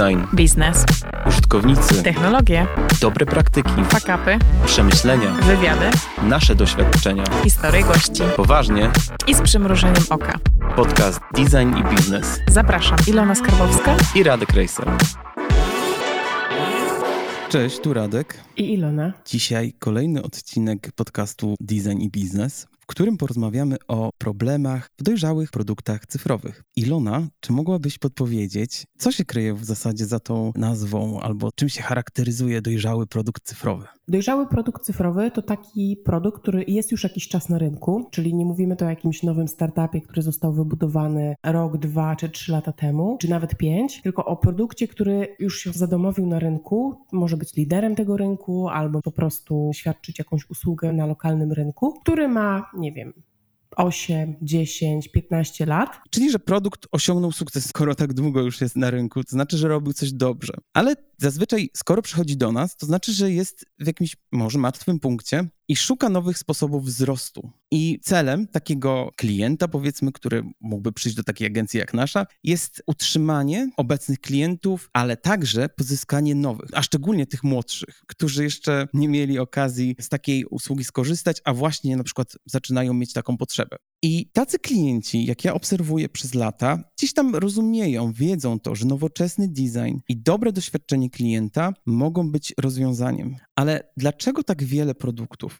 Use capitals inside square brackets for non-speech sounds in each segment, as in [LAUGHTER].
Design, biznes, użytkownicy, technologie, dobre praktyki, fakapy, przemyślenia, wywiady, nasze doświadczenia. historie gości Poważnie, i z przymrużeniem oka. podcast Design i Biznes Zapraszam, Ilona Skarbowska i Radek Rejser. Cześć, tu Radek. i Ilona. Dzisiaj kolejny odcinek podcastu Design i Biznes, w którym porozmawiamy o problemach w dojrzałych produktach cyfrowych. Ilona, czy mogłabyś podpowiedzieć, co się kryje w zasadzie za tą nazwą, albo czym się charakteryzuje dojrzały produkt cyfrowy? Dojrzały produkt cyfrowy to taki produkt, który jest już jakiś czas na rynku, czyli nie mówimy to o jakimś nowym startupie, który został wybudowany rok, dwa czy trzy lata temu, czy nawet pięć, tylko o produkcie, który już się zadomowił na rynku, może być liderem tego rynku albo po prostu świadczyć jakąś usługę na lokalnym rynku, który ma, nie wiem, 8, 10, 15 lat. Czyli, że produkt osiągnął sukces, skoro tak długo już jest na rynku, to znaczy, że robił coś dobrze. Ale zazwyczaj, skoro przychodzi do nas, to znaczy, że jest w jakimś może martwym punkcie i szuka nowych sposobów wzrostu. I celem takiego klienta, powiedzmy, który mógłby przyjść do takiej agencji jak nasza, jest utrzymanie obecnych klientów, ale także pozyskanie nowych, a szczególnie tych młodszych, którzy jeszcze nie mieli okazji z takiej usługi skorzystać, a właśnie na przykład zaczynają mieć taką potrzebę. I tacy klienci, jak ja obserwuję przez lata, gdzieś tam rozumieją, wiedzą to, że nowoczesny design i dobre doświadczenie klienta mogą być rozwiązaniem. Ale dlaczego tak wiele produktów,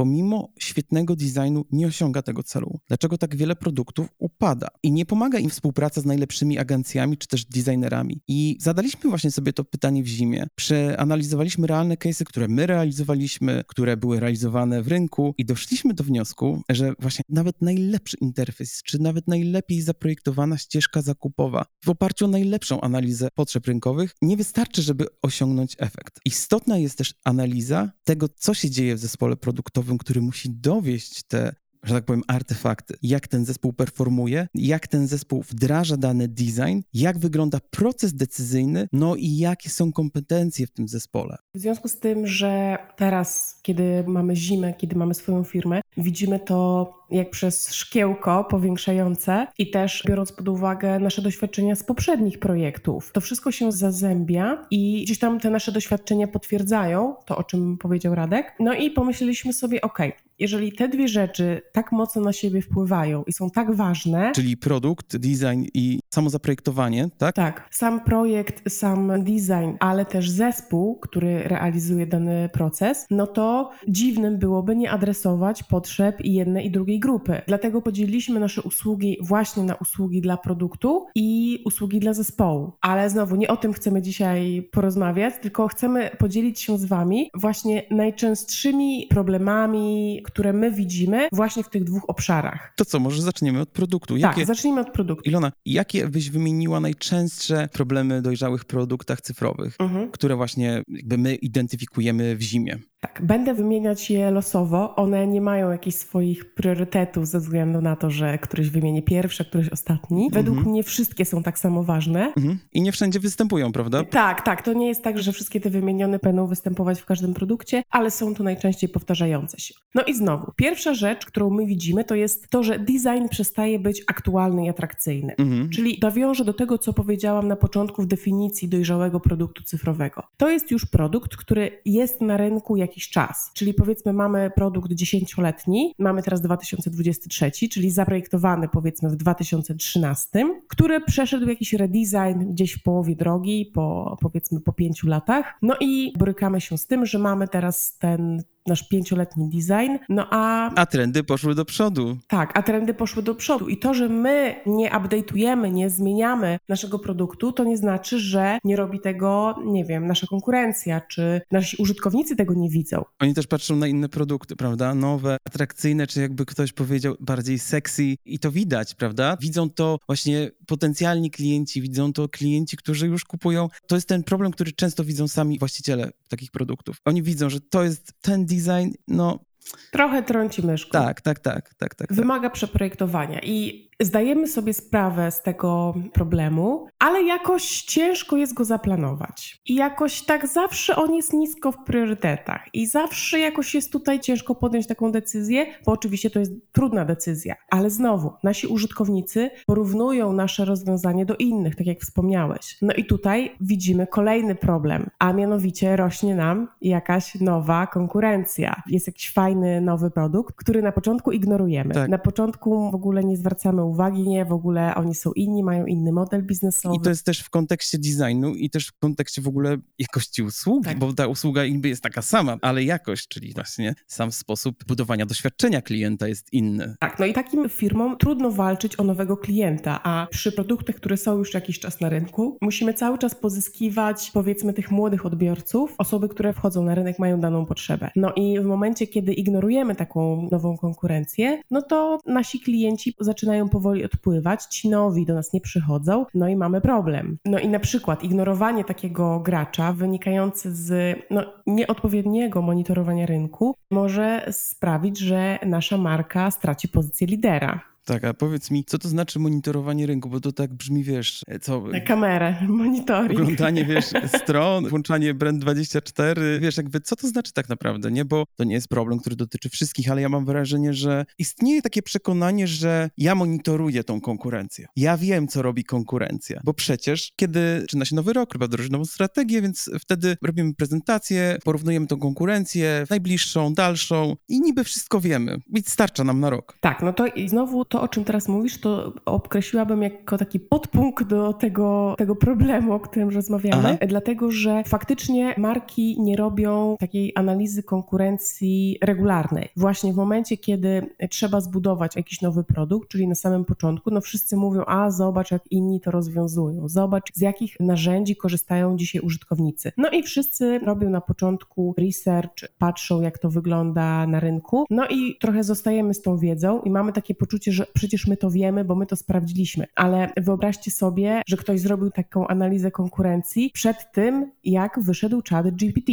pomimo świetnego designu, nie osiąga tego celu? Dlaczego tak wiele produktów upada? I nie pomaga im współpraca z najlepszymi agencjami czy też designerami. I zadaliśmy właśnie sobie to pytanie w zimie. Przeanalizowaliśmy realne case'y, które my realizowaliśmy, które były realizowane w rynku i doszliśmy do wniosku, że właśnie nawet najlepszy interfejs, czy nawet najlepiej zaprojektowana ścieżka zakupowa w oparciu o najlepszą analizę potrzeb rynkowych nie wystarczy, żeby osiągnąć efekt. Istotna jest też analiza tego, co się dzieje w zespole produktowym, który musi dowieść te że tak powiem, artefakty. Jak ten zespół performuje, jak ten zespół wdraża dany design, jak wygląda proces decyzyjny, no i jakie są kompetencje w tym zespole. W związku z tym, że teraz, kiedy mamy zimę, kiedy mamy swoją firmę, widzimy to jak przez szkiełko powiększające i też biorąc pod uwagę nasze doświadczenia z poprzednich projektów. To wszystko się zazębia i gdzieś tam te nasze doświadczenia potwierdzają to, o czym powiedział Radek. No i pomyśleliśmy sobie, ok, jeżeli te dwie rzeczy tak mocno na siebie wpływają i są tak ważne, Czyli produkt, design i samo zaprojektowanie, tak? tak, sam projekt, sam design, ale też zespół, który realizuje dany proces, no to dziwnym byłoby nie adresować potrzeb jednej i drugiej grupy. Dlatego podzieliliśmy nasze usługi właśnie na usługi dla produktu i usługi dla zespołu. Ale znowu nie o tym chcemy dzisiaj porozmawiać, tylko chcemy podzielić się z Wami właśnie najczęstszymi problemami, które my widzimy właśnie w tych dwóch obszarach. To co, może zaczniemy od produktu. Tak, zacznijmy od produktu. Ilona, jakie byś wymieniła najczęstsze problemy dojrzałych produktach cyfrowych, Mhm. które właśnie jakby my identyfikujemy w zimie? Tak, będę wymieniać je losowo. One nie mają jakichś swoich priorytetów ze względu na to, że któryś wymienię pierwszy, a któryś ostatni. Według mnie wszystkie są tak samo ważne. Mhm. I nie wszędzie występują, prawda? Tak, tak. To nie jest tak, że wszystkie te wymienione będą występować w każdym produkcie, ale są to najczęściej powtarzające się. No i znowu, pierwsza rzecz, którą my widzimy, to jest to, że design przestaje być aktualny i atrakcyjny. Mhm. Czyli nawiążę do tego, co powiedziałam na początku w definicji dojrzałego produktu cyfrowego. To jest już produkt, który jest na rynku jakiś czas. Czyli powiedzmy, mamy produkt dziesięcioletni, mamy teraz 2023, czyli zaprojektowany powiedzmy w 2013, który przeszedł jakiś redesign gdzieś w połowie drogi, po powiedzmy po pięciu latach. No i borykamy się z tym, że mamy teraz ten nasz pięcioletni design, no a A trendy poszły do przodu. tak, a trendy poszły do przodu. I to, że my nie update'ujemy, nie zmieniamy naszego produktu, to nie znaczy, że nie robi tego, nie wiem, nasza konkurencja, czy nasi użytkownicy tego nie widzą. Oni też patrzą na inne produkty, prawda? Nowe, atrakcyjne, czy jakby ktoś powiedział bardziej sexy i to widać, prawda? Widzą to właśnie potencjalni klienci, widzą to klienci, którzy już kupują. To jest ten problem, który często widzą sami właściciele takich produktów. Oni widzą, że to jest ten design, no Trochę trąci myszką. Tak, tak, tak, tak, tak. tak. Wymaga przeprojektowania i zdajemy sobie sprawę z tego problemu, ale jakoś ciężko jest go zaplanować. I jakoś tak zawsze on jest nisko w priorytetach i zawsze jakoś jest tutaj ciężko podjąć taką decyzję, bo oczywiście to jest trudna decyzja. Ale znowu, nasi użytkownicy porównują nasze rozwiązanie do innych, tak jak wspomniałeś. No i tutaj widzimy kolejny problem, a mianowicie rośnie nam jakaś nowa konkurencja. Jest jakiś fajny nowy produkt, który na początku ignorujemy. Tak. Na początku w ogóle nie zwracamy uwagi, nie, w ogóle oni są inni, mają inny model biznesowy. I to jest też w kontekście designu i też w kontekście w ogóle jakości usługi, Tak. bo ta usługa niby jest taka sama, ale jakość, czyli właśnie sam sposób budowania doświadczenia klienta jest inny. Tak, no i takim firmom trudno walczyć o nowego klienta, a przy produktach, które są już jakiś czas na rynku, musimy cały czas pozyskiwać, powiedzmy, tych młodych odbiorców, osoby, które wchodzą na rynek, mają daną potrzebę. No i w momencie, kiedy ignorujemy taką nową konkurencję, no to nasi klienci zaczynają powoli odpływać, ci nowi do nas nie przychodzą, no i mamy problem. No i na przykład ignorowanie takiego gracza wynikające z no, nieodpowiedniego monitorowania rynku może sprawić, że nasza marka straci pozycję lidera. Tak, a powiedz mi, co to znaczy monitorowanie rynku, bo to tak brzmi, wiesz, co... Na kamerę, [LAUGHS] monitoring. Oglądanie, wiesz, [LAUGHS] stron, włączanie Brand24, wiesz, jakby co to znaczy tak naprawdę, nie? Bo to nie jest problem, który dotyczy wszystkich, ale ja mam wrażenie, że istnieje takie przekonanie, że ja monitoruję tą konkurencję. Ja wiem, co robi konkurencja, bo przecież, kiedy zaczyna się nowy rok, chyba wdrożyć nową strategię, więc wtedy robimy prezentację, porównujemy tą konkurencję, najbliższą, dalszą i niby wszystko wiemy i starcza nam na rok. Tak, no to i znowu to, o czym teraz mówisz, to określiłabym jako taki podpunkt do tego, tego problemu, o którym rozmawiamy, Aha. dlatego że faktycznie marki nie robią takiej analizy konkurencji regularnej. Właśnie w momencie, kiedy trzeba zbudować jakiś nowy produkt, czyli na samym początku, no wszyscy mówią, a zobacz, jak inni to rozwiązują, zobacz, z jakich narzędzi korzystają dzisiaj użytkownicy. No i wszyscy robią na początku research, patrzą, jak to wygląda na rynku, no i trochę zostajemy z tą wiedzą i mamy takie poczucie, że przecież my to wiemy, bo my to sprawdziliśmy. Ale wyobraźcie sobie, że ktoś zrobił taką analizę konkurencji przed tym, jak wyszedł chat GPT.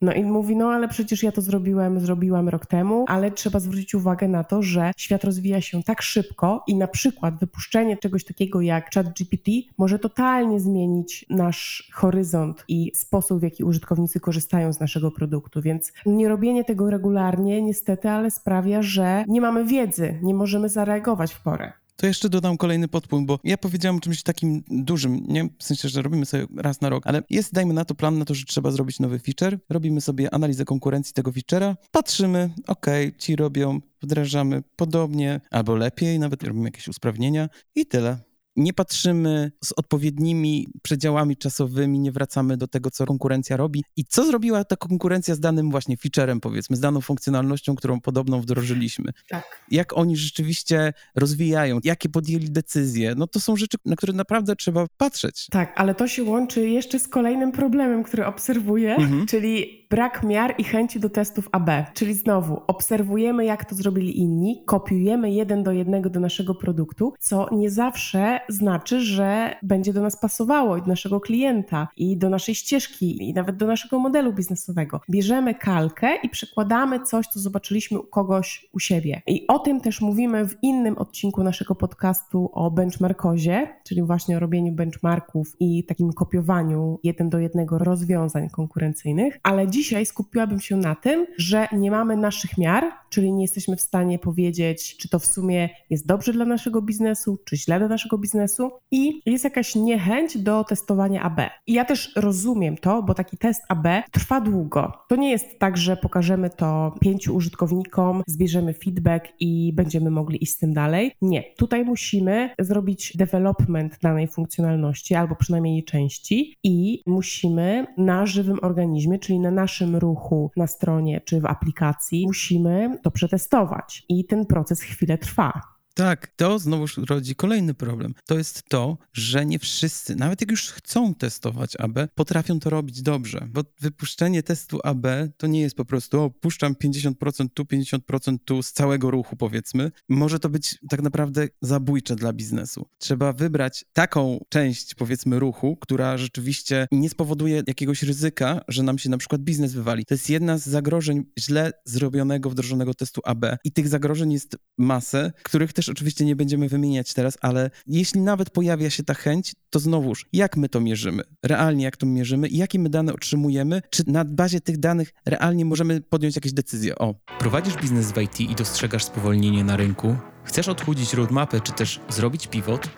No i mówi, no ale przecież ja to zrobiłem, zrobiłam rok temu, ale trzeba zwrócić uwagę na to, że świat rozwija się tak szybko i na przykład wypuszczenie czegoś takiego jak ChatGPT może totalnie zmienić nasz horyzont i sposób, w jaki użytkownicy korzystają z naszego produktu. Więc nie robienie tego regularnie niestety, ale sprawia, że nie mamy wiedzy, nie możemy zareagować w porę. To jeszcze dodam kolejny podpunkt, bo ja powiedziałem o czymś takim dużym, nie? W sensie, że robimy sobie raz na rok, ale jest, dajmy na to plan na to, że trzeba zrobić nowy feature, robimy sobie analizę konkurencji tego feature'a, patrzymy, okej, ci robią, wdrażamy podobnie albo lepiej, nawet robimy jakieś usprawnienia i tyle. Nie patrzymy z odpowiednimi przedziałami czasowymi, nie wracamy do tego, co konkurencja robi i co zrobiła ta konkurencja z danym właśnie featurem, powiedzmy, z daną funkcjonalnością, którą podobną wdrożyliśmy Tak. jak oni rzeczywiście rozwijają, jakie podjęli decyzje. No to są rzeczy, na które naprawdę trzeba patrzeć. Tak, ale to się łączy jeszcze z kolejnym problemem, który obserwuję, Mhm. czyli brak miar i chęci do testów AB. Czyli znowu obserwujemy, jak to zrobili inni, kopiujemy jeden do jednego do naszego produktu, co nie zawsze znaczy, że będzie do nas pasowało i do naszego klienta, i do naszej ścieżki, i nawet do naszego modelu biznesowego. Bierzemy kalkę i przekładamy coś, co zobaczyliśmy u kogoś u siebie. I o tym też mówimy w innym odcinku naszego podcastu o benchmarkozie, czyli właśnie o robieniu benchmarków i takim kopiowaniu jeden do jednego rozwiązań konkurencyjnych. Ale dzisiaj skupiłabym się na tym, że nie mamy naszych miar, czyli nie jesteśmy w stanie powiedzieć, czy to w sumie jest dobrze dla naszego biznesu, czy źle dla naszego biznesu i jest jakaś niechęć do testowania AB. I ja też rozumiem to, bo taki test AB trwa długo. To nie jest tak, że pokażemy to pięciu użytkownikom, zbierzemy feedback i będziemy mogli iść z tym dalej. Nie. Tutaj musimy zrobić development danej funkcjonalności, albo przynajmniej jej części i musimy na żywym organizmie, czyli na naszym ruchu na stronie czy w aplikacji, musimy to przetestować. I ten proces chwilę trwa. Tak, to znowu rodzi kolejny problem. To jest to, że nie wszyscy, nawet jak już chcą testować AB, potrafią to robić dobrze, bo wypuszczenie testu AB to nie jest po prostu, o, puszczam 50% tu, 50% tu z całego ruchu, powiedzmy. Może to być tak naprawdę zabójcze dla biznesu. Trzeba wybrać taką część, powiedzmy, ruchu, która rzeczywiście nie spowoduje jakiegoś ryzyka, że nam się na przykład biznes wywali. To jest jedna z zagrożeń źle zrobionego, wdrożonego testu AB. I tych zagrożeń jest masę, których też oczywiście nie będziemy wymieniać teraz, ale jeśli nawet pojawia się ta chęć, to znowuż, jak my to mierzymy? Realnie jak to mierzymy? Jakie my dane otrzymujemy? Czy na bazie tych danych realnie możemy podjąć jakieś decyzje? O. Prowadzisz biznes w IT i dostrzegasz spowolnienie na rynku? Chcesz odchudzić roadmapę, czy też zrobić pivot?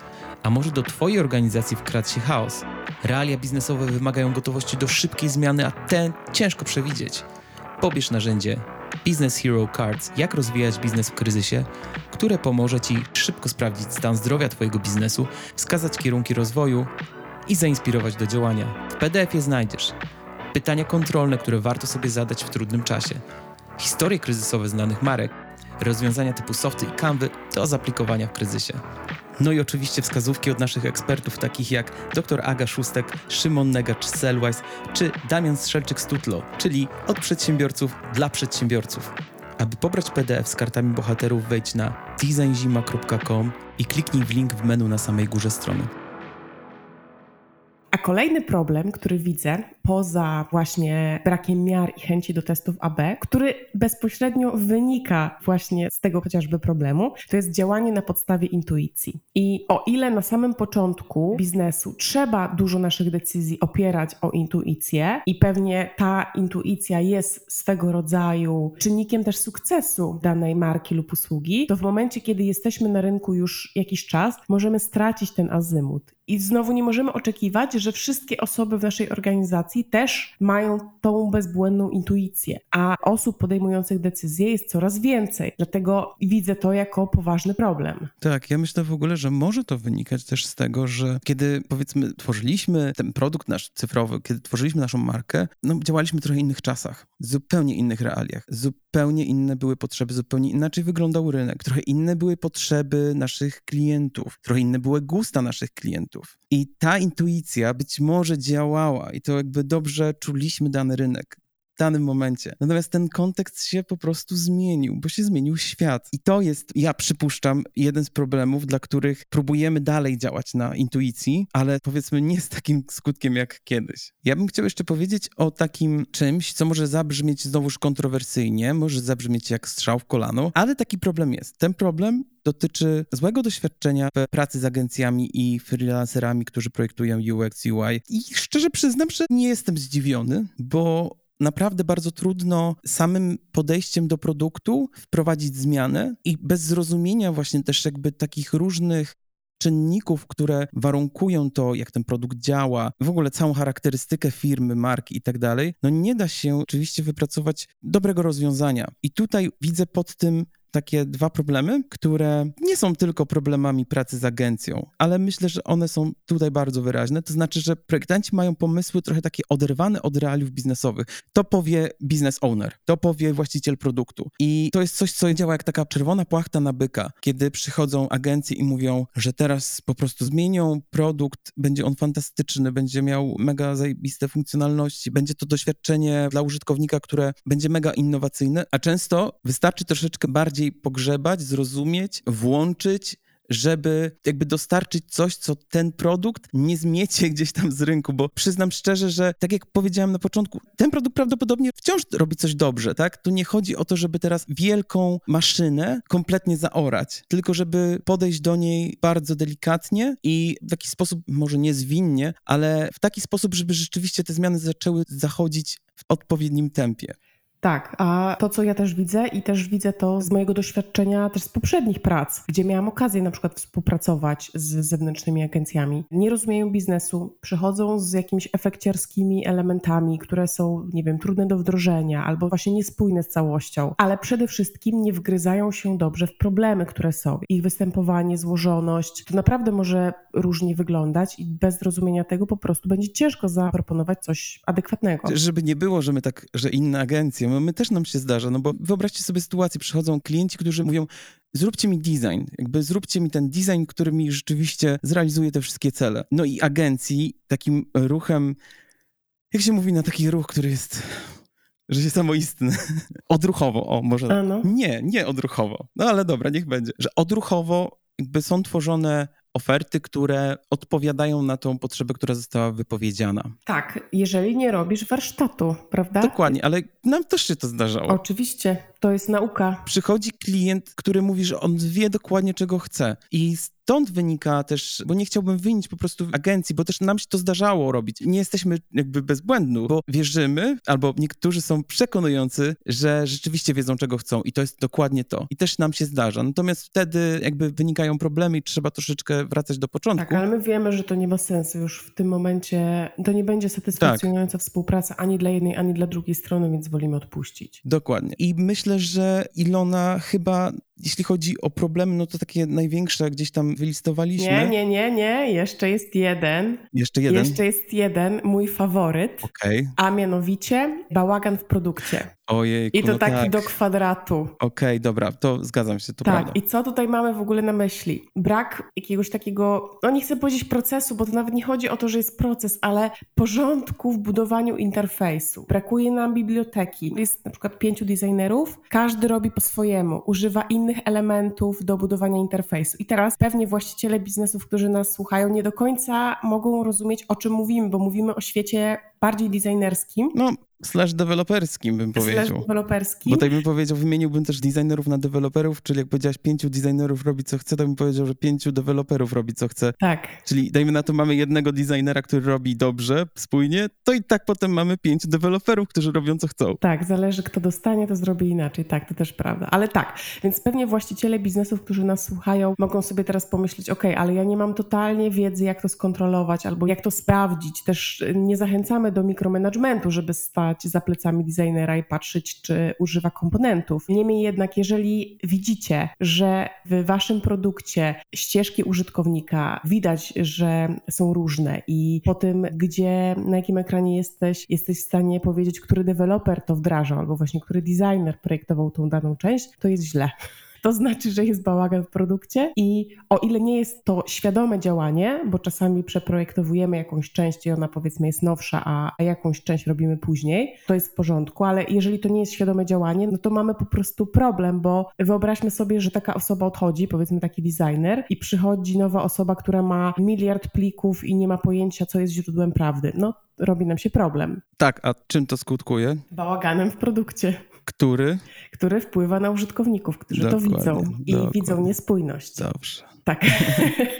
A może do Twojej organizacji wkradł się chaos? Realia biznesowe wymagają gotowości do szybkiej zmiany, a ten ciężko przewidzieć. Pobierz narzędzie Business Hero Cards Jak rozwijać biznes w kryzysie, które pomoże Ci szybko sprawdzić stan zdrowia Twojego biznesu, wskazać kierunki rozwoju i zainspirować do działania. W PDF-ie znajdziesz pytania kontrolne, które warto sobie zadać w trudnym czasie, historie kryzysowe znanych marek, rozwiązania typu softy i canvy do zaplikowania w kryzysie. No i oczywiście wskazówki od naszych ekspertów, takich jak dr Aga Szustek, Szymon Negacz Sellwise czy Damian Strzelczyk z Tutlo, czyli od przedsiębiorców dla przedsiębiorców. Aby pobrać PDF z kartami bohaterów, wejdź na designzima.com i kliknij w link w menu na samej górze strony. A kolejny problem, który widzę, poza właśnie brakiem miar i chęci do testów AB, który bezpośrednio wynika właśnie z tego chociażby problemu, to jest działanie na podstawie intuicji. I o ile na samym początku biznesu trzeba dużo naszych decyzji opierać o intuicję i pewnie ta intuicja jest swego rodzaju czynnikiem też sukcesu danej marki lub usługi, to w momencie, kiedy jesteśmy na rynku już jakiś czas, możemy stracić ten azymut i znowu nie możemy oczekiwać, że wszystkie osoby w naszej organizacji też mają tą bezbłędną intuicję, a osób podejmujących decyzje jest coraz więcej. Dlatego widzę to jako poważny problem. Tak, ja myślę w ogóle, że może to wynikać też z tego, że kiedy powiedzmy tworzyliśmy ten produkt nasz cyfrowy, kiedy tworzyliśmy naszą markę, no działaliśmy w trochę innych czasach, zupełnie innych realiach, zupełnie inne były potrzeby, zupełnie inaczej wyglądał rynek, trochę inne były potrzeby naszych klientów, trochę inne były gusta naszych klientów. I ta intuicja być może działała i to jakby dobrze czuliśmy dany rynek danym momencie. Natomiast ten kontekst się po prostu zmienił, bo się zmienił świat. I to jest, ja przypuszczam, jeden z problemów, dla których próbujemy dalej działać na intuicji, ale powiedzmy nie z takim skutkiem jak kiedyś. Ja bym chciał jeszcze powiedzieć o takim czymś, co może zabrzmieć znowuż kontrowersyjnie, może zabrzmieć jak strzał w kolano, ale taki problem jest. Ten problem dotyczy złego doświadczenia w pracy z agencjami i freelancerami, którzy projektują UX, UI. I szczerze przyznam, że nie jestem zdziwiony, bo naprawdę bardzo trudno samym podejściem do produktu wprowadzić zmianę i bez zrozumienia właśnie też jakby takich różnych czynników, które warunkują to, jak ten produkt działa, w ogóle całą charakterystykę firmy, marki i tak dalej, no nie da się oczywiście wypracować dobrego rozwiązania. I tutaj widzę pod tym takie dwa problemy, które nie są tylko problemami pracy z agencją, ale myślę, że one są tutaj bardzo wyraźne. To znaczy, że projektanci mają pomysły trochę takie oderwane od realiów biznesowych. To powie business owner, to powie właściciel produktu. I to jest coś, co działa jak taka czerwona płachta na byka, kiedy przychodzą agencje i mówią, że teraz po prostu zmienią produkt, będzie on fantastyczny, będzie miał mega zajebiste funkcjonalności, będzie to doświadczenie dla użytkownika, które będzie mega innowacyjne, a często wystarczy troszeczkę bardziej bardziej pogrzebać, zrozumieć, włączyć, żeby jakby dostarczyć coś, co ten produkt nie zmiecie [LAUGHS] gdzieś tam z rynku, bo przyznam szczerze, że tak jak powiedziałem na początku, ten produkt prawdopodobnie wciąż robi coś dobrze, tak? Tu nie chodzi o to, żeby teraz wielką maszynę kompletnie zaorać, tylko żeby podejść do niej bardzo delikatnie i w jakiś sposób, może niezwinnie, ale w taki sposób, żeby rzeczywiście te zmiany zaczęły zachodzić w odpowiednim tempie. Tak, a to, co ja też widzę i też widzę to z mojego doświadczenia też z poprzednich prac, gdzie miałam okazję na przykład współpracować z zewnętrznymi agencjami. Nie rozumieją biznesu, przychodzą z jakimiś efekciarskimi elementami, które są, nie wiem, trudne do wdrożenia albo właśnie niespójne z całością, ale przede wszystkim nie wgryzają się dobrze w problemy, które są. Ich występowanie, złożoność, to naprawdę może różnie wyglądać i bez zrozumienia tego po prostu będzie ciężko zaproponować coś adekwatnego. Żeby nie było, że my tak, że inne agencje My też nam się zdarza, no bo wyobraźcie sobie sytuację, przychodzą klienci, którzy mówią, zróbcie mi design, jakby zróbcie mi ten design, który mi rzeczywiście zrealizuje te wszystkie cele. No i agencji takim ruchem, jak się mówi na taki ruch, który jest że się samoistny. [LAUGHS] Odruchowo, o może. Ano. Nie, nie odruchowo. No ale dobra, niech będzie. Że odruchowo jakby są tworzone oferty, które odpowiadają na tą potrzebę, która została wypowiedziana. Tak, jeżeli nie robisz warsztatu, prawda? Dokładnie, ale nam też się to zdarzało. Oczywiście, to jest nauka. Przychodzi klient, który mówi, że on wie dokładnie, czego chce. I stąd wynika też, bo nie chciałbym wynić po prostu agencji, bo też nam się to zdarzało robić. Nie jesteśmy jakby bezbłędni, bo wierzymy, albo niektórzy są przekonujący, że rzeczywiście wiedzą, czego chcą i to jest dokładnie to. I też nam się zdarza. Natomiast wtedy jakby wynikają problemy i trzeba troszeczkę wracać do początku. Tak, ale my wiemy, że to nie ma sensu już w tym momencie. To nie będzie satysfakcjonująca tak. współpraca ani dla jednej, ani dla drugiej strony, więc wolimy odpuścić. Dokładnie. I myślę, że Ilona chyba jeśli chodzi o problemy, no to takie największe gdzieś tam wylistowaliśmy. Nie, nie, nie, nie. Jeszcze jest jeden. Jeszcze jeden? Jeszcze jest jeden, mój faworyt. Okay. A mianowicie bałagan w produkcie. Ojej. I to no taki tak. do kwadratu. Okej, okay, dobra, to zgadzam się, to tak. prawda. I co tutaj mamy w ogóle na myśli? Brak jakiegoś takiego, no nie chcę powiedzieć procesu, bo to nawet nie chodzi o to, że jest proces, ale porządku w budowaniu interfejsu. Brakuje nam biblioteki. Jest na przykład pięciu designerów, każdy robi po swojemu, używa innych elementów do budowania interfejsu. I teraz pewnie właściciele biznesów, którzy nas słuchają, nie do końca mogą rozumieć, o czym mówimy, bo mówimy o świecie bardziej designerskim. No, slash deweloperskim bym powiedział. Slash deweloperskim. Bo tak bym powiedział, wymieniłbym też designerów na deweloperów, czyli jak powiedziałaś pięciu designerów robi co chce, to bym powiedział, że pięciu deweloperów robi co chce. Tak. Czyli dajmy na to mamy jednego designera, który robi dobrze, spójnie, to i tak potem mamy pięciu deweloperów, którzy robią co chcą. Tak, zależy kto dostanie, to zrobi inaczej. Tak, to też prawda. Ale tak, więc pewnie właściciele biznesów, którzy nas słuchają, mogą sobie teraz pomyśleć, ok, ale ja nie mam totalnie wiedzy, jak to skontrolować albo jak to sprawdzić. Też nie zachęcamy do mikromanagementu, żeby stać za plecami designera i patrzeć, czy używa komponentów. Niemniej jednak, jeżeli widzicie, że w waszym produkcie ścieżki użytkownika widać, że są różne i po tym, gdzie, na jakim ekranie jesteś, jesteś w stanie powiedzieć, który deweloper to wdrażał, albo właśnie który designer projektował tą daną część, to jest źle to znaczy, że jest bałagan w produkcie i o ile nie jest to świadome działanie, bo czasami przeprojektowujemy jakąś część i ona powiedzmy jest nowsza, a jakąś część robimy później, to jest w porządku, ale jeżeli to nie jest świadome działanie, no to mamy po prostu problem, bo wyobraźmy sobie, że taka osoba odchodzi, powiedzmy taki designer i przychodzi nowa osoba, która ma miliard plików i nie ma pojęcia, co jest źródłem prawdy. No robi nam się problem. Tak, a czym to skutkuje? Bałaganem w produkcie. Który? Który wpływa na użytkowników, którzy dokładnie, to widzą i dokładnie. widzą niespójność. Dobrze. Tak. [LAUGHS]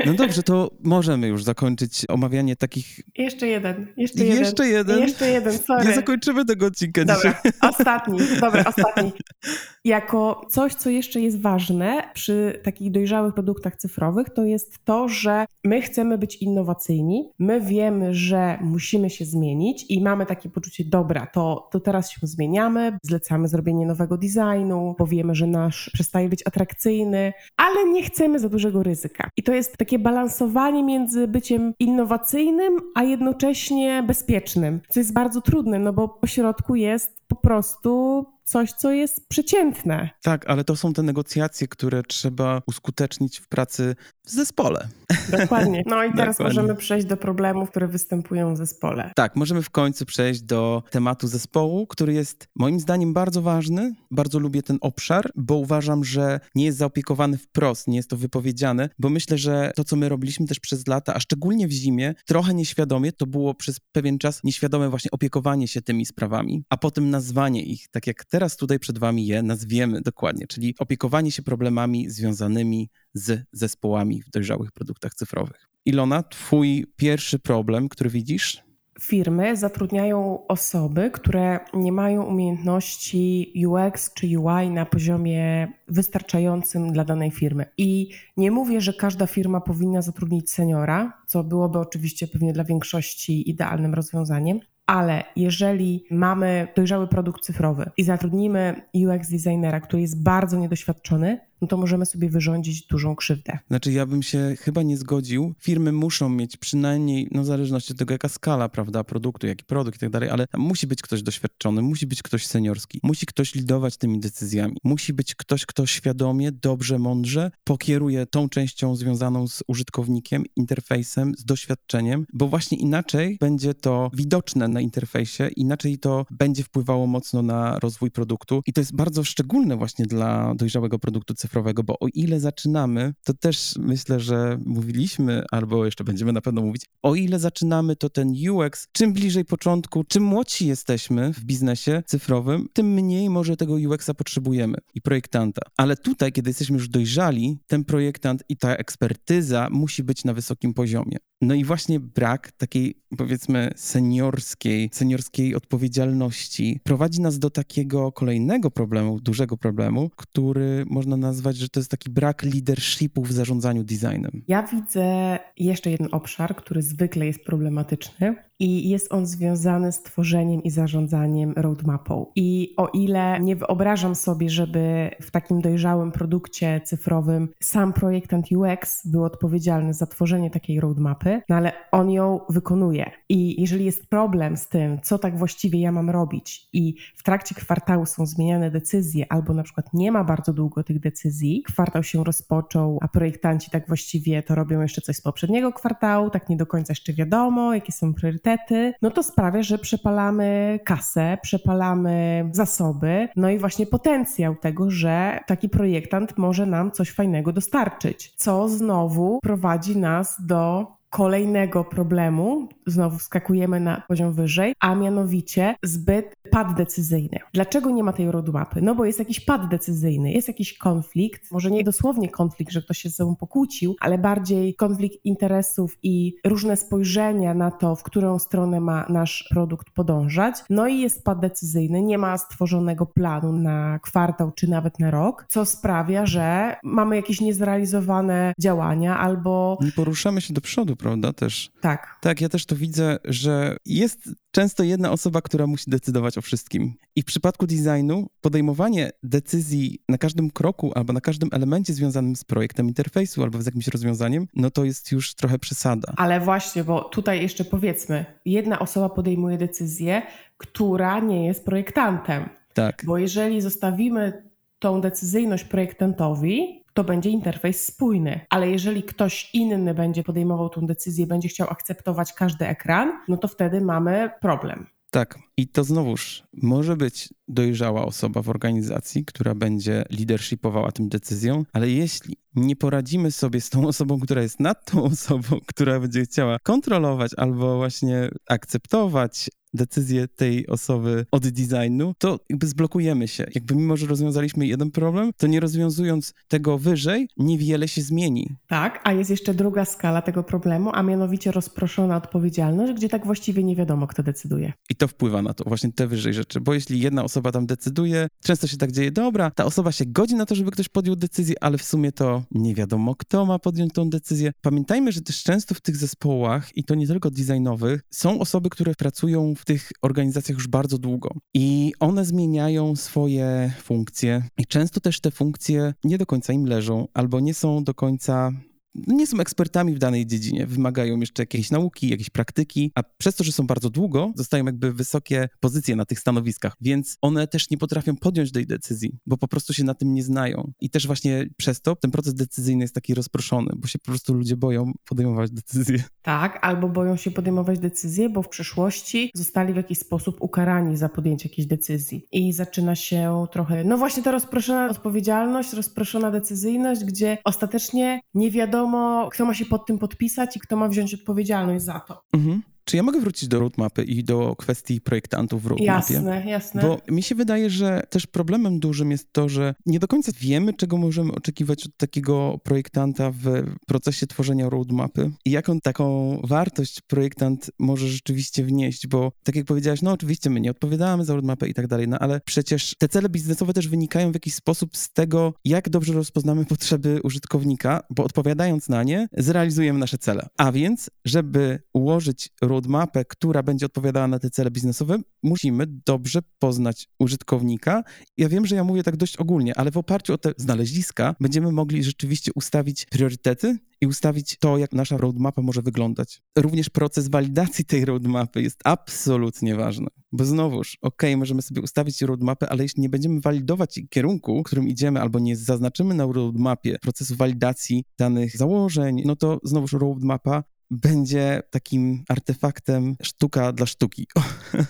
No dobrze, to możemy już zakończyć omawianie takich. Jeszcze jeden. Jeszcze jeden. Jeszcze jeden. Jeszcze jeden, sorry. Nie zakończymy tego odcinka dobra, dzisiaj. Ostatni, dobra, ostatni. [LAUGHS] Jako coś, co jeszcze jest ważne przy takich dojrzałych produktach cyfrowych, to jest to, że my chcemy być innowacyjni. My wiemy, że musimy się zmienić i mamy takie poczucie, dobra, to, to teraz się zmieniamy, zlecamy zrobienie nowego designu, bo wiemy, że nasz przestaje być atrakcyjny, ale nie chcemy za dużego ryzyka. I to jest takie balansowanie między byciem innowacyjnym, a jednocześnie bezpiecznym, co jest bardzo trudne, no bo po środku jest po prostu coś, co jest przeciętne. Tak, ale to są te negocjacje, które trzeba uskutecznić w pracy w zespole. Dokładnie. [LAUGHS] No i teraz Dokładnie. możemy przejść do problemów, które występują w zespole. Tak, możemy w końcu przejść do tematu zespołu, który jest moim zdaniem bardzo ważny. Bardzo lubię ten obszar, bo uważam, że nie jest zaopiekowany wprost, nie jest to wypowiedziane, bo myślę, że to, co my robiliśmy też przez lata, a szczególnie w zimie, trochę nieświadomie, to było przez pewien czas nieświadome właśnie opiekowanie się tymi sprawami, a potem nazwanie ich, tak jak teraz tutaj przed wami je nazwiemy dokładnie, czyli opiekowanie się problemami związanymi z zespołami w dojrzałych produktach cyfrowych. Ilona, twój pierwszy problem, który widzisz? Firmy zatrudniają osoby, które nie mają umiejętności UX czy UI na poziomie wystarczającym dla danej firmy. I nie mówię, że każda firma powinna zatrudnić seniora, co byłoby oczywiście pewnie dla większości idealnym rozwiązaniem, ale jeżeli mamy dojrzały produkt cyfrowy i zatrudnimy UX designera, który jest bardzo niedoświadczony, no to możemy sobie wyrządzić dużą krzywdę. Znaczy, ja bym się chyba nie zgodził. Firmy muszą mieć przynajmniej, no w zależności od tego, jaka skala, prawda, produktu, jaki produkt i tak dalej, ale musi być ktoś doświadczony, musi być ktoś seniorski, musi ktoś lidować tymi decyzjami, musi być ktoś, kto świadomie, dobrze, mądrze pokieruje tą częścią związaną z użytkownikiem, interfejsem, z doświadczeniem, bo właśnie inaczej będzie to widoczne na interfejsie, inaczej to będzie wpływało mocno na rozwój produktu i to jest bardzo szczególne właśnie dla dojrzałego produktu cyfrowego, bo o ile zaczynamy, to też myślę, że mówiliśmy, albo jeszcze będziemy na pewno mówić, o ile zaczynamy, to ten UX, czym bliżej początku, czym młodsi jesteśmy w biznesie cyfrowym, tym mniej może tego UX-a potrzebujemy i projektanta. Ale tutaj, kiedy jesteśmy już dojrzali, ten projektant i ta ekspertyza musi być na wysokim poziomie. No i właśnie brak takiej, powiedzmy, seniorskiej, seniorskiej odpowiedzialności prowadzi nas do takiego kolejnego problemu, dużego problemu, który można nazwać, że to jest taki brak leadershipu w zarządzaniu designem. Ja widzę jeszcze jeden obszar, który zwykle jest problematyczny, i jest on związany z tworzeniem i zarządzaniem roadmapą. I o ile nie wyobrażam sobie, żeby w takim dojrzałym produkcie cyfrowym sam projektant UX był odpowiedzialny za tworzenie takiej roadmapy, no ale on ją wykonuje. I jeżeli jest problem z tym, co tak właściwie ja mam robić, i w trakcie kwartału są zmieniane decyzje, albo na przykład nie ma bardzo długo tych decyzji, kwartał się rozpoczął, a projektanci tak właściwie to robią jeszcze coś z poprzedniego kwartału, tak nie do końca jeszcze wiadomo, jakie są priorytety niestety, no to sprawia, że przepalamy kasę, przepalamy zasoby, no i właśnie potencjał tego, że taki projektant może nam coś fajnego dostarczyć, co znowu prowadzi nas do kolejnego problemu, znowu wskakujemy na poziom wyżej, a mianowicie zbyt pad decyzyjny. Dlaczego nie ma tej roadmapy? No bo jest jakiś pad decyzyjny, jest jakiś konflikt, może nie dosłownie konflikt, że ktoś się ze sobą pokłócił, ale bardziej konflikt interesów i różne spojrzenia na to, w którą stronę ma nasz produkt podążać. No i jest pad decyzyjny, nie ma stworzonego planu na kwartał czy nawet na rok, co sprawia, że mamy jakieś niezrealizowane działania albo... Nie poruszamy się do przodu, prawda, też. Tak. Tak, ja też to widzę, że jest często jedna osoba, która musi decydować o wszystkim. I w przypadku designu podejmowanie decyzji na każdym kroku albo na każdym elemencie związanym z projektem interfejsu albo z jakimś rozwiązaniem, no to jest już trochę przesada. Ale właśnie, bo tutaj jeszcze powiedzmy, jedna osoba podejmuje decyzję, która nie jest projektantem. Tak. Bo jeżeli zostawimy tą decyzyjność projektantowi, to będzie interfejs spójny. Ale jeżeli ktoś inny będzie podejmował tą decyzję, będzie chciał akceptować każdy ekran, no to wtedy mamy problem. Tak, i to znowuż może być dojrzała osoba w organizacji, która będzie leadershipowała tym decyzją, ale jeśli nie poradzimy sobie z tą osobą, która jest nad tą osobą, [LAUGHS] która będzie chciała kontrolować albo właśnie akceptować decyzję tej osoby od designu, to jakby zblokujemy się. Jakby mimo, że rozwiązaliśmy jeden problem, to nie rozwiązując tego wyżej, niewiele się zmieni. Tak, a jest jeszcze druga skala tego problemu, a mianowicie rozproszona odpowiedzialność, gdzie tak właściwie nie wiadomo, kto decyduje. I to wpływa na to, właśnie te wyżej rzeczy, bo jeśli jedna osoba tam decyduje, często się tak dzieje, dobra, ta osoba się godzi na to, żeby ktoś podjął decyzję, ale w sumie to nie wiadomo, kto ma podjąć tą decyzję. Pamiętajmy, że też często w tych zespołach, i to nie tylko designowych, są osoby, które pracują w tych organizacjach już bardzo długo. I one zmieniają swoje funkcje. I często też te funkcje nie do końca im leżą albo nie są do końca nie są ekspertami w danej dziedzinie, wymagają jeszcze jakiejś nauki, jakiejś praktyki, a przez to, że są bardzo długo, zostają jakby wysokie pozycje na tych stanowiskach, więc one też nie potrafią podjąć tej decyzji, bo po prostu się na tym nie znają. I też właśnie przez to ten proces decyzyjny jest taki rozproszony, bo się po prostu ludzie boją podejmować decyzje. Tak, albo boją się podejmować decyzje, bo w przeszłości zostali w jakiś sposób ukarani za podjęcie jakiejś decyzji. I zaczyna się trochę, no właśnie ta rozproszona odpowiedzialność, rozproszona decyzyjność, gdzie ostatecznie nie wiadomo, wiadomo, kto ma się pod tym podpisać i kto ma wziąć odpowiedzialność za to. Mhm. Czy ja mogę wrócić do roadmapy i do kwestii projektantów w roadmapie? Jasne, jasne. Bo mi się wydaje, że też problemem dużym jest to, że nie do końca wiemy, czego możemy oczekiwać od takiego projektanta w procesie tworzenia roadmapy i jaką taką wartość projektant może rzeczywiście wnieść, bo tak jak powiedziałaś, no oczywiście my nie odpowiadamy za roadmapę i tak dalej, no ale przecież te cele biznesowe też wynikają w jakiś sposób z tego, jak dobrze rozpoznamy potrzeby użytkownika, bo odpowiadając na nie, zrealizujemy nasze cele. A więc, żeby ułożyć roadmapę, roadmapę, która będzie odpowiadała na te cele biznesowe, musimy dobrze poznać użytkownika. Ja wiem, że ja mówię tak dość ogólnie, ale w oparciu o te znaleziska będziemy mogli rzeczywiście ustawić priorytety i ustawić to, jak nasza roadmapa może wyglądać. Również proces walidacji tej roadmapy jest absolutnie ważny, bo znowuż, ok, możemy sobie ustawić roadmapę, ale jeśli nie będziemy walidować kierunku, którym idziemy, albo nie zaznaczymy na roadmapie procesu walidacji danych założeń, no to znowuż roadmapa będzie takim artefaktem sztuka dla sztuki. [LAUGHS]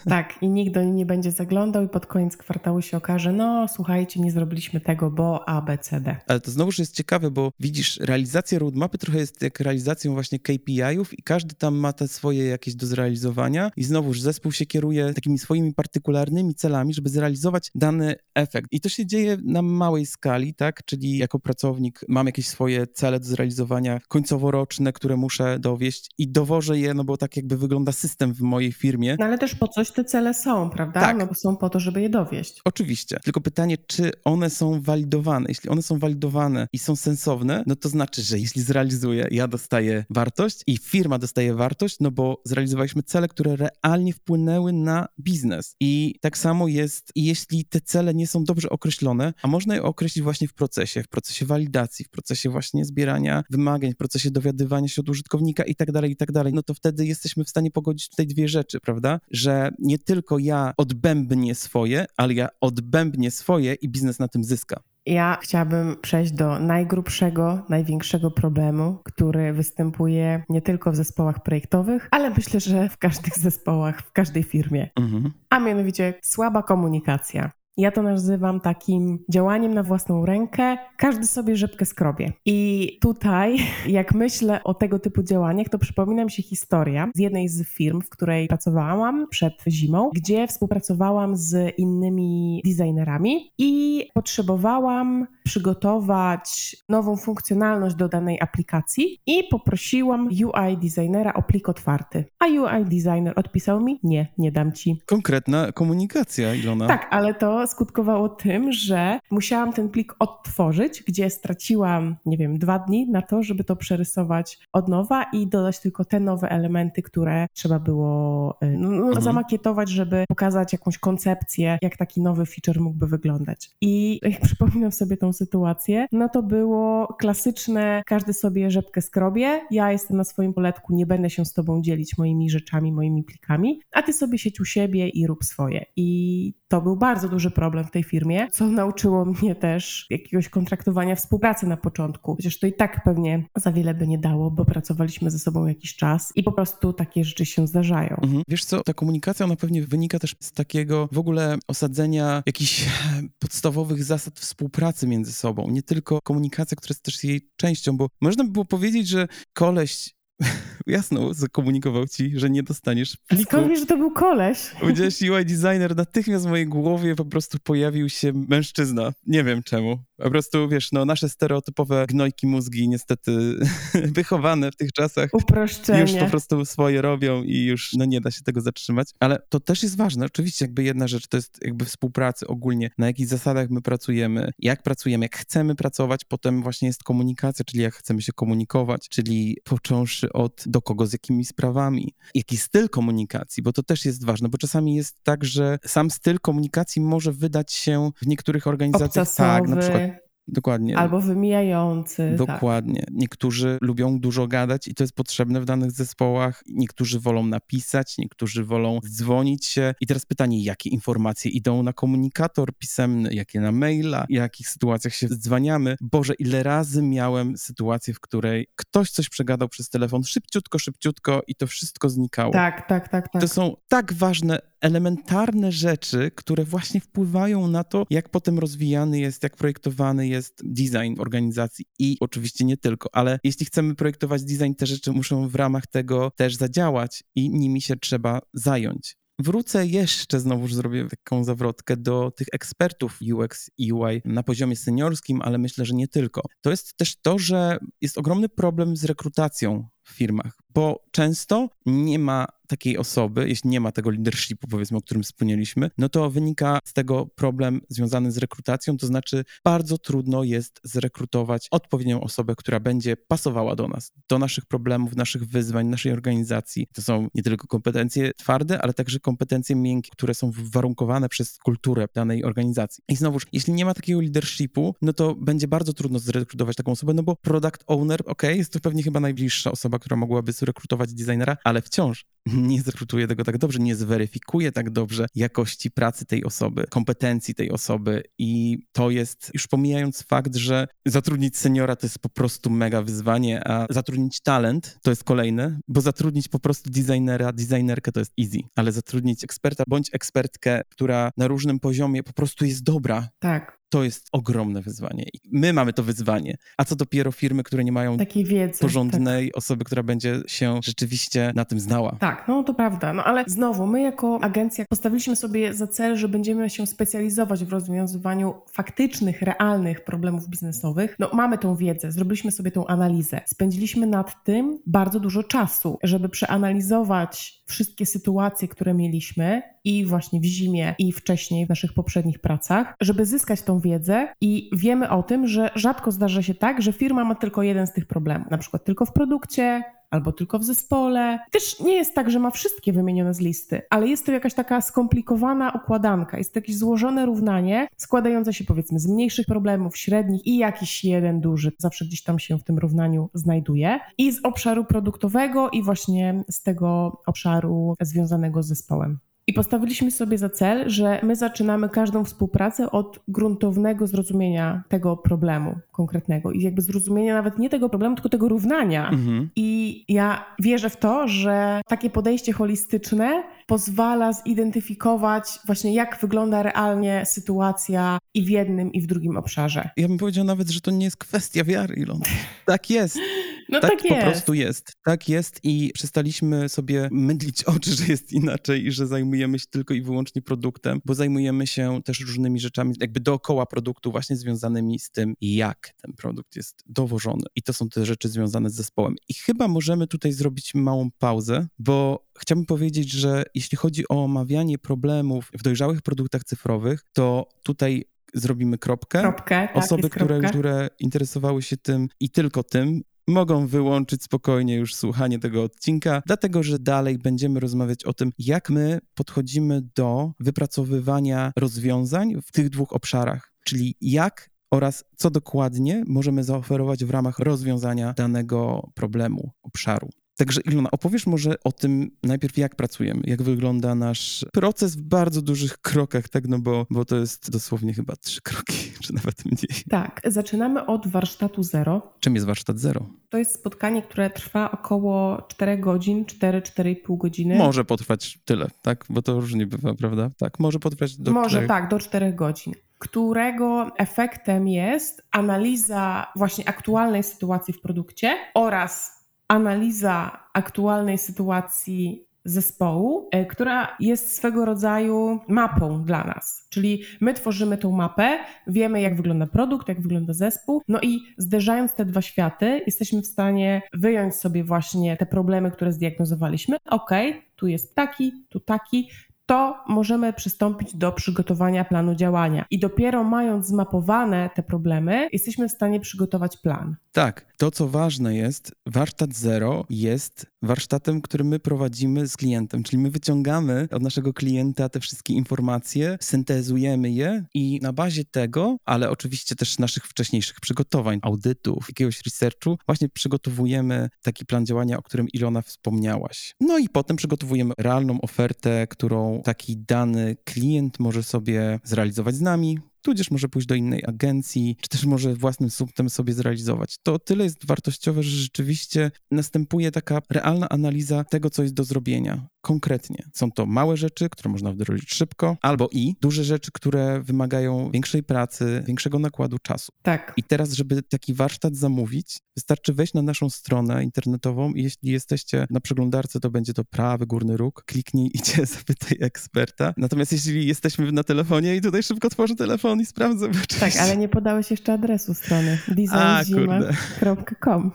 Tak, i nikt do niej nie będzie zaglądał i pod koniec kwartału się okaże, no słuchajcie, nie zrobiliśmy tego, bo A, B, C, D. Ale to znowuż jest ciekawe, bo widzisz, realizacja roadmapy trochę jest jak realizacją właśnie KPI-ów i każdy tam ma te swoje jakieś do zrealizowania i znowuż zespół się kieruje takimi swoimi partykularnymi celami, żeby zrealizować dany efekt. I to się dzieje na małej skali, tak? Czyli jako pracownik mam jakieś swoje cele do zrealizowania końcoworoczne, które muszę dowieść i dowożę je, no bo tak jakby wygląda system w mojej firmie. No ale też po coś te cele są, prawda? Tak. No bo są po to, żeby je dowieść. Oczywiście. Tylko pytanie, czy one są walidowane? Jeśli one są walidowane i są sensowne, no to znaczy, że jeśli zrealizuję, ja dostaję wartość i firma dostaje wartość, no bo zrealizowaliśmy cele, które realnie wpłynęły na biznes. I tak samo jest, jeśli te cele nie są dobrze określone, a można je określić właśnie w procesie, w procesie walidacji, w procesie właśnie zbierania wymagań, w procesie dowiadywania się od użytkownika i tak dalej, i tak dalej, no to wtedy jesteśmy w stanie pogodzić tutaj dwie rzeczy, prawda? Że nie tylko ja odbębnię swoje, ale ja odbębnię swoje i biznes na tym zyska. Ja chciałabym przejść do najgrubszego, największego problemu, który występuje nie tylko w zespołach projektowych, ale myślę, że w każdych zespołach, w każdej firmie. Mhm. A mianowicie słaba komunikacja. Ja to nazywam takim działaniem na własną rękę, każdy sobie rzepkę skrobie. I tutaj, [LAUGHS] jak myślę o tego typu działaniach, to przypomina mi się historia z jednej z firm, w której pracowałam przed zimą, gdzie współpracowałam z innymi designerami i potrzebowałam przygotować nową funkcjonalność do danej aplikacji i poprosiłam UI designera o plik otwarty. A UI designer odpisał mi: Nie, nie dam ci. Konkretna komunikacja, Ilona. Tak, ale to skutkowało tym, że musiałam ten plik odtworzyć, gdzie straciłam, nie wiem, dwa dni na to, żeby to przerysować od nowa i dodać tylko te nowe elementy, które trzeba było y, no, no, Mhm. zamakietować, żeby pokazać jakąś koncepcję, jak taki nowy feature mógłby wyglądać. I jak [LAUGHS] przypominam sobie tą sytuację, no to było klasyczne, każdy sobie rzepkę skrobie, ja jestem na swoim poletku, nie będę się z tobą dzielić moimi rzeczami, moimi plikami, a ty sobie sieć u siebie i rób swoje. I to był bardzo duży problem w tej firmie, co nauczyło mnie też jakiegoś kontraktowania współpracy na początku. Chociaż to i tak pewnie za wiele by nie dało, bo pracowaliśmy ze sobą jakiś czas i po prostu takie rzeczy się zdarzają. Mhm. Wiesz co, ta komunikacja ona pewnie wynika też z takiego w ogóle osadzenia jakichś [LAUGHS] podstawowych zasad współpracy między sobą. Nie tylko komunikacja, która jest też jej częścią, bo można by było powiedzieć, że koleś [LAUGHS] jasno zakomunikował ci, że nie dostaniesz pliku. Skąd wiesz, że to był koleś? [LAUGHS] Powiedziałeś UI designer, natychmiast w mojej głowie po prostu pojawił się mężczyzna. Nie wiem czemu. Po prostu, wiesz, no nasze stereotypowe gnojki mózgi niestety [LAUGHS] wychowane w tych czasach Uproszczenie. już po prostu swoje robią i już no nie da się tego zatrzymać. Ale to też jest ważne. Oczywiście jakby jedna rzecz to jest jakby współpracy ogólnie, na jakich zasadach my pracujemy, jak pracujemy, jak chcemy pracować, potem właśnie jest komunikacja, czyli jak chcemy się komunikować, czyli począwszy od do kogo, z jakimi sprawami, jaki styl komunikacji, bo to też jest ważne, bo czasami jest tak, że sam styl komunikacji może wydać się w niektórych organizacjach tak, na przykład Dokładnie. Albo wymijający. Tak. Dokładnie. Niektórzy lubią dużo gadać i to jest potrzebne w danych zespołach. Niektórzy wolą napisać, niektórzy wolą dzwonić się. I teraz pytanie, jakie informacje idą na komunikator pisemny, jakie na maila, w jakich sytuacjach się dzwaniamy. Boże, ile razy miałem sytuację, w której ktoś coś przegadał przez telefon szybciutko, szybciutko i to wszystko znikało. Tak, tak, tak, tak. To są tak ważne, elementarne rzeczy, które właśnie wpływają na to, jak potem rozwijany jest, jak projektowany jest design organizacji i oczywiście nie tylko, ale jeśli chcemy projektować design, te rzeczy muszą w ramach tego też zadziałać i nimi się trzeba zająć. Wrócę jeszcze, znowuż zrobię taką zawrotkę do tych ekspertów UX i UI na poziomie seniorskim, ale myślę, że nie tylko. To jest też to, że jest ogromny problem z rekrutacją w firmach, bo często nie ma takiej osoby, jeśli nie ma tego leadershipu, powiedzmy, o którym wspomnieliśmy, no to wynika z tego problem związany z rekrutacją, to znaczy bardzo trudno jest zrekrutować odpowiednią osobę, która będzie pasowała do nas, do naszych problemów, naszych wyzwań, naszej organizacji. To są nie tylko kompetencje twarde, ale także kompetencje miękkie, które są warunkowane przez kulturę danej organizacji. I znowuż, jeśli nie ma takiego leadershipu, no to będzie bardzo trudno zrekrutować taką osobę, no bo product owner, ok, jest to pewnie chyba najbliższa osoba, która mogłaby zrekrutować designera, ale wciąż [LAUGHS] nie zrekrutuje tego tak dobrze, nie zweryfikuje tak dobrze jakości pracy tej osoby, kompetencji tej osoby i to jest, już pomijając fakt, że zatrudnić seniora to jest po prostu mega wyzwanie, a zatrudnić talent to jest kolejne, bo zatrudnić po prostu designera, designerkę to jest easy, ale zatrudnić eksperta bądź ekspertkę, która na różnym poziomie po prostu jest dobra. Tak to jest ogromne wyzwanie. I my mamy to wyzwanie. A co dopiero firmy, które nie mają takiej wiedzy, porządnej tak. osoby, która będzie się rzeczywiście na tym znała. Tak, no to prawda. No ale znowu, my jako agencja postawiliśmy sobie za cel, że będziemy się specjalizować w rozwiązywaniu faktycznych, realnych problemów biznesowych. No mamy tą wiedzę, zrobiliśmy sobie tą analizę. Spędziliśmy nad tym bardzo dużo czasu, żeby przeanalizować wszystkie sytuacje, które mieliśmy i właśnie w zimie, i wcześniej w naszych poprzednich pracach, żeby zyskać tą wiedzę i wiemy o tym, że rzadko zdarza się tak, że firma ma tylko jeden z tych problemów, na przykład tylko w produkcie, albo tylko w zespole. Też nie jest tak, że ma wszystkie wymienione z listy, ale jest to jakaś taka skomplikowana układanka. Jest to jakieś złożone równanie składające się powiedzmy z mniejszych problemów, średnich i jakiś jeden duży. Zawsze gdzieś tam się w tym równaniu znajduje. I z obszaru produktowego i właśnie z tego obszaru związanego z zespołem. I postawiliśmy sobie za cel, że my zaczynamy każdą współpracę od gruntownego zrozumienia tego problemu konkretnego i jakby zrozumienia nawet nie tego problemu, tylko tego równania. Mhm. I ja wierzę w to, że takie podejście holistyczne pozwala zidentyfikować właśnie jak wygląda realnie sytuacja i w jednym, i w drugim obszarze. Ja bym powiedział nawet, że to nie jest kwestia wiary, Ilon. Tak jest. [LAUGHS] No tak, tak po prostu jest. Tak jest i przestaliśmy sobie mydlić oczy, że jest inaczej i że zajmujemy się tylko i wyłącznie produktem, bo zajmujemy się też różnymi rzeczami jakby dookoła produktu właśnie związanymi z tym, jak ten produkt jest dowożony. I to są te rzeczy związane z zespołem. I chyba możemy tutaj zrobić małą pauzę, bo chciałbym powiedzieć, że jeśli chodzi o omawianie problemów w dojrzałych produktach cyfrowych, to tutaj zrobimy kropkę. kropkę tak, Osoby, które, które interesowały się tym i tylko tym, mogą wyłączyć spokojnie już słuchanie tego odcinka, dlatego że dalej będziemy rozmawiać o tym, jak my podchodzimy do wypracowywania rozwiązań w tych dwóch obszarach, czyli jak oraz co dokładnie możemy zaoferować w ramach rozwiązania danego problemu, obszaru. Także Ilona, opowiesz może o tym najpierw, jak pracujemy, jak wygląda nasz proces w bardzo dużych krokach, tak, no bo, bo to jest dosłownie chyba trzy kroki, [LAUGHS] czy nawet mniej. Tak, zaczynamy od warsztatu zero. Czym jest warsztat zero? To jest spotkanie, które trwa około 4 godzin, 4-4,5 godziny. Może potrwać tyle, tak, bo to różnie bywa, prawda? Tak, może potrwać do Może 4... tak, do 4 godzin którego efektem jest analiza właśnie aktualnej sytuacji w produkcie oraz analiza aktualnej sytuacji zespołu, e, która jest swego rodzaju mapą dla nas. Czyli my tworzymy tą mapę, wiemy jak wygląda produkt, jak wygląda zespół, no i zderzając te dwa światy, jesteśmy w stanie wyjąć sobie właśnie te problemy, które zdiagnozowaliśmy. Ok, tu jest taki, tu taki, to możemy przystąpić do przygotowania planu działania. I dopiero mając zmapowane te problemy, jesteśmy w stanie przygotować plan. Tak, to co ważne jest, warsztat zero jest warsztatem, który my prowadzimy z klientem, czyli my wyciągamy od naszego klienta te wszystkie informacje, syntezujemy je i na bazie tego, ale oczywiście też naszych wcześniejszych przygotowań, audytów, jakiegoś researchu, właśnie przygotowujemy taki plan działania, o którym Ilona wspomniałaś. No i potem przygotowujemy realną ofertę, którą taki dany klient może sobie zrealizować z nami, tudzież może pójść do innej agencji, czy też może własnym sumptem sobie zrealizować. To tyle jest wartościowe, że rzeczywiście następuje taka realna analiza tego, co jest do zrobienia konkretnie. Są to małe rzeczy, które można wdrożyć szybko, albo i duże rzeczy, które wymagają większej pracy, większego nakładu czasu. Tak. I teraz, żeby taki warsztat zamówić, wystarczy wejść na naszą stronę internetową i jeśli jesteście na przeglądarce, to będzie to prawy górny róg. Kliknij i cię [LAUGHS] zapytaj eksperta. Natomiast jeśli jesteśmy na telefonie i tutaj szybko tworzę telefon i sprawdzę. Tak, ale nie podałeś jeszcze adresu strony design.com.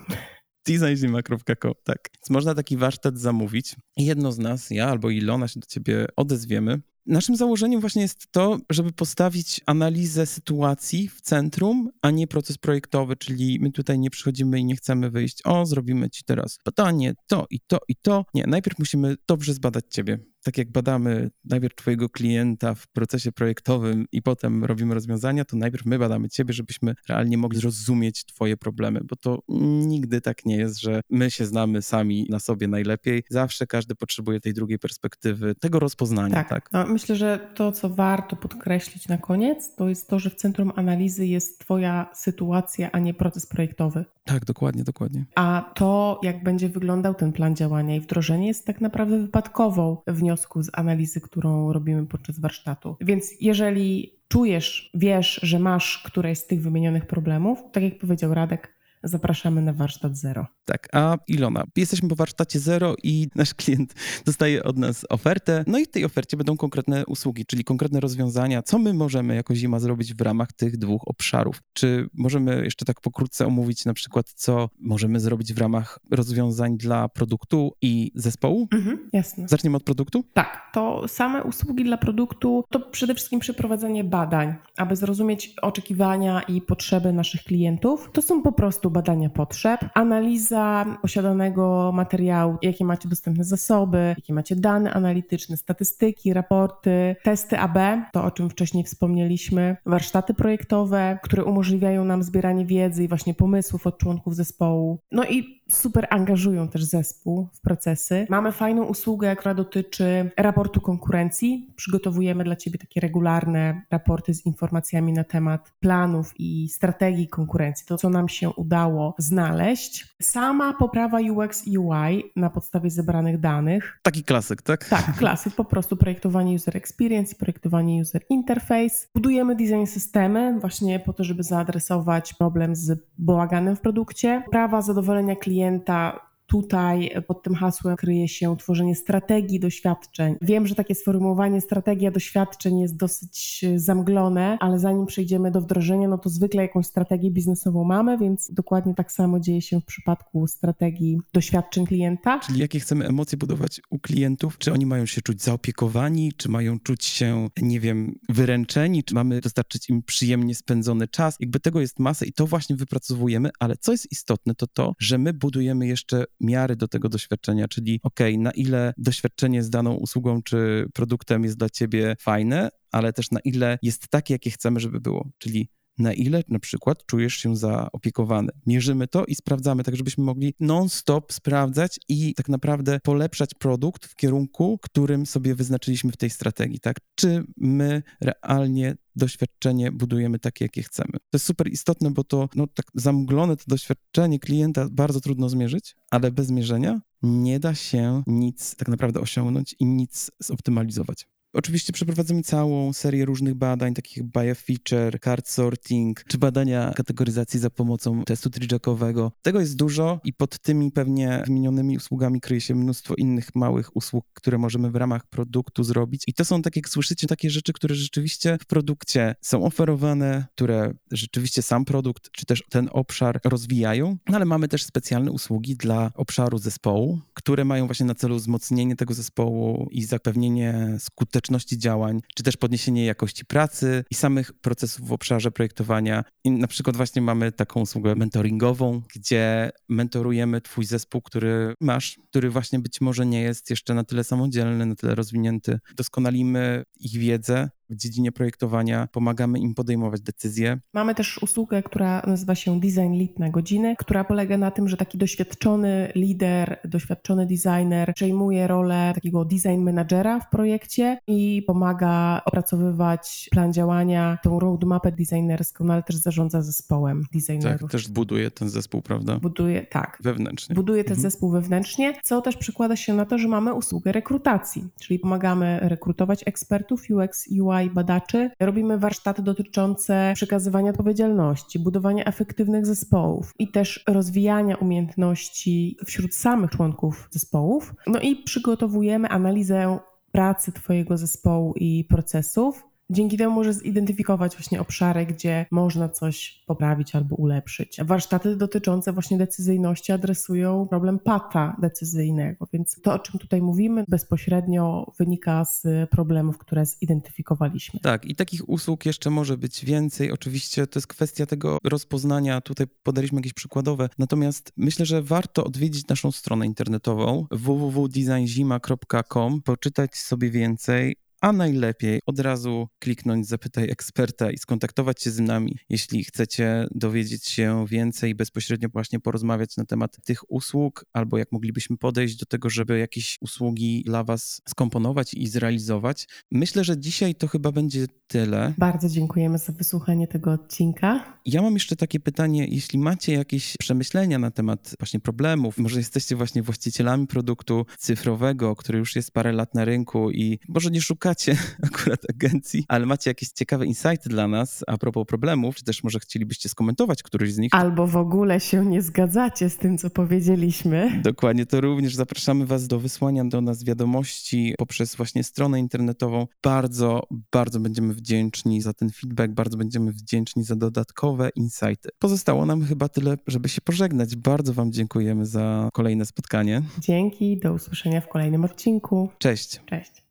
designzima.com, tak. Więc można taki warsztat zamówić. Jedno z nas, ja albo Ilona się do ciebie odezwiemy. Naszym założeniem właśnie jest to, żeby postawić analizę sytuacji w centrum, a nie proces projektowy, czyli my tutaj nie przychodzimy i nie chcemy wyjść, o, zrobimy ci teraz badanie, to i to i to. Nie, najpierw musimy dobrze zbadać ciebie, tak jak badamy najpierw Twojego klienta w procesie projektowym i potem robimy rozwiązania, to najpierw my badamy Ciebie, żebyśmy realnie mogli zrozumieć Twoje problemy, bo to nigdy tak nie jest, że my się znamy sami na sobie najlepiej. Zawsze każdy potrzebuje tej drugiej perspektywy, tego rozpoznania. Tak. tak? No, myślę, że to, co warto podkreślić na koniec, to jest to, że w centrum analizy jest Twoja sytuacja, a nie proces projektowy. Tak, dokładnie, dokładnie. A to, jak będzie wyglądał ten plan działania i wdrożenie, jest tak naprawdę wypadkową wnioskiem wniosku z analizy, którą robimy podczas warsztatu. Więc jeżeli czujesz, wiesz, że masz któreś z tych wymienionych problemów, tak jak powiedział Radek, zapraszamy na warsztat zero. Tak, a Ilona, jesteśmy po warsztacie zero i nasz klient dostaje od nas ofertę, no i w tej ofercie będą konkretne usługi, czyli konkretne rozwiązania, co my możemy jako Zima zrobić w ramach tych dwóch obszarów. Czy możemy jeszcze tak pokrótce omówić na przykład, co możemy zrobić w ramach rozwiązań dla produktu i zespołu? Mhm, jasne. Zaczniemy od produktu? Tak, to same usługi dla produktu to przede wszystkim przeprowadzenie badań, aby zrozumieć oczekiwania i potrzeby naszych klientów. To są po prostu badania potrzeb, analiza posiadanego materiału, jakie macie dostępne zasoby, jakie macie dane analityczne, statystyki, raporty, testy AB, to o czym wcześniej wspomnieliśmy, warsztaty projektowe, które umożliwiają nam zbieranie wiedzy i właśnie pomysłów od członków zespołu. No i super angażują też zespół w procesy. Mamy fajną usługę, która dotyczy raportu konkurencji. Przygotowujemy dla Ciebie takie regularne raporty z informacjami na temat planów i strategii konkurencji, to co nam się udało znaleźć. Sama poprawa UX i UI na podstawie zebranych danych. Taki klasyk, tak? Tak, klasyk, po prostu projektowanie user experience projektowanie user interface. Budujemy design systemy właśnie po to, żeby zaadresować problem z bałaganem w produkcie. Prawa zadowolenia klienta klienta Tutaj pod tym hasłem kryje się tworzenie strategii doświadczeń. Wiem, że takie sformułowanie strategia doświadczeń jest dosyć zamglone, ale zanim przejdziemy do wdrożenia, no to zwykle jakąś strategię biznesową mamy, więc dokładnie tak samo dzieje się w przypadku strategii doświadczeń klienta. Czyli jakie chcemy emocje budować u klientów? Czy oni mają się czuć zaopiekowani, czy mają czuć się, nie wiem, wyręczeni, czy mamy dostarczyć im przyjemnie spędzony czas? Jakby tego jest masa i to właśnie wypracowujemy, ale co jest istotne, to to, że my budujemy jeszcze miary do tego doświadczenia, czyli ok, na ile doświadczenie z daną usługą czy produktem jest dla ciebie fajne, ale też na ile jest takie, jakie chcemy, żeby było. Czyli na ile na przykład czujesz się zaopiekowany. Mierzymy to i sprawdzamy, tak żebyśmy mogli non-stop sprawdzać i tak naprawdę polepszać produkt w kierunku, którym sobie wyznaczyliśmy w tej strategii, tak? Czy my realnie doświadczenie budujemy takie, jakie chcemy. To jest super istotne, bo to no, tak zamglone to doświadczenie klienta bardzo trudno zmierzyć, ale bez mierzenia nie da się nic tak naprawdę osiągnąć i nic zoptymalizować. Oczywiście przeprowadzamy całą serię różnych badań, takich jak bio feature, card sorting, czy badania kategoryzacji za pomocą testu trijakowego. Tego jest dużo i pod tymi pewnie wymienionymi usługami kryje się mnóstwo innych małych usług, które możemy w ramach produktu zrobić. I to są, tak jak słyszycie, takie rzeczy, które rzeczywiście w produkcie są oferowane, które rzeczywiście sam produkt, czy też ten obszar rozwijają, no ale mamy też specjalne usługi dla obszaru zespołu, które mają właśnie na celu wzmocnienie tego zespołu i zapewnienie skuteczności skuteczności działań, czy też podniesienie jakości pracy i samych procesów w obszarze projektowania. I na przykład właśnie mamy taką usługę mentoringową, gdzie mentorujemy twój zespół, który masz, który właśnie być może nie jest jeszcze na tyle samodzielny, na tyle rozwinięty. Doskonalimy ich wiedzę, w dziedzinie projektowania, pomagamy im podejmować decyzje. Mamy też usługę, która nazywa się Design Lead na godziny, która polega na tym, że taki doświadczony lider, doświadczony designer przejmuje rolę takiego design managera w projekcie i pomaga opracowywać plan działania, tą roadmapę designerską, no ale też zarządza zespołem designerów. Tak, też buduje ten zespół, prawda? Buduje, tak. Wewnętrznie. Buduje ten mhm. zespół wewnętrznie, co też przekłada się na to, że mamy usługę rekrutacji, czyli pomagamy rekrutować ekspertów UX, UI i badaczy. Robimy warsztaty dotyczące przekazywania odpowiedzialności, budowania efektywnych zespołów i też rozwijania umiejętności wśród samych członków zespołów. No i przygotowujemy analizę pracy Twojego zespołu i procesów Dzięki temu może zidentyfikować właśnie obszary, gdzie można coś poprawić albo ulepszyć. Warsztaty dotyczące właśnie decyzyjności adresują problem pata decyzyjnego, więc to, o czym tutaj mówimy, bezpośrednio wynika z problemów, które zidentyfikowaliśmy. Tak, i takich usług jeszcze może być więcej. Oczywiście to jest kwestia tego rozpoznania. Tutaj podaliśmy jakieś przykładowe. Natomiast myślę, że warto odwiedzić naszą stronę internetową www.designzima.com, poczytać sobie więcej, a najlepiej od razu kliknąć Zapytaj eksperta i skontaktować się z nami, jeśli chcecie dowiedzieć się więcej, bezpośrednio właśnie porozmawiać na temat tych usług, albo jak moglibyśmy podejść do tego, żeby jakieś usługi dla Was skomponować i zrealizować. Myślę, że dzisiaj to chyba będzie tyle. Bardzo dziękujemy za wysłuchanie tego odcinka. Ja mam jeszcze takie pytanie, jeśli macie jakieś przemyślenia na temat właśnie problemów, może jesteście właśnie właścicielami produktu cyfrowego, który już jest parę lat na rynku i może nie szukacie [LAUGHS] akurat agencji, ale macie jakieś ciekawe insighty dla nas a propos problemów, czy też może chcielibyście skomentować któryś z nich. Albo w ogóle się nie zgadzacie z tym, co powiedzieliśmy. Dokładnie, to również zapraszamy Was do wysłania do nas wiadomości poprzez właśnie stronę internetową. Bardzo, bardzo będziemy wdzięczni za ten feedback, bardzo będziemy wdzięczni za dodatkowe insighty. Pozostało nam chyba tyle, żeby się pożegnać. Bardzo Wam dziękujemy za kolejne spotkanie. Dzięki, do usłyszenia w kolejnym odcinku. Cześć. Cześć.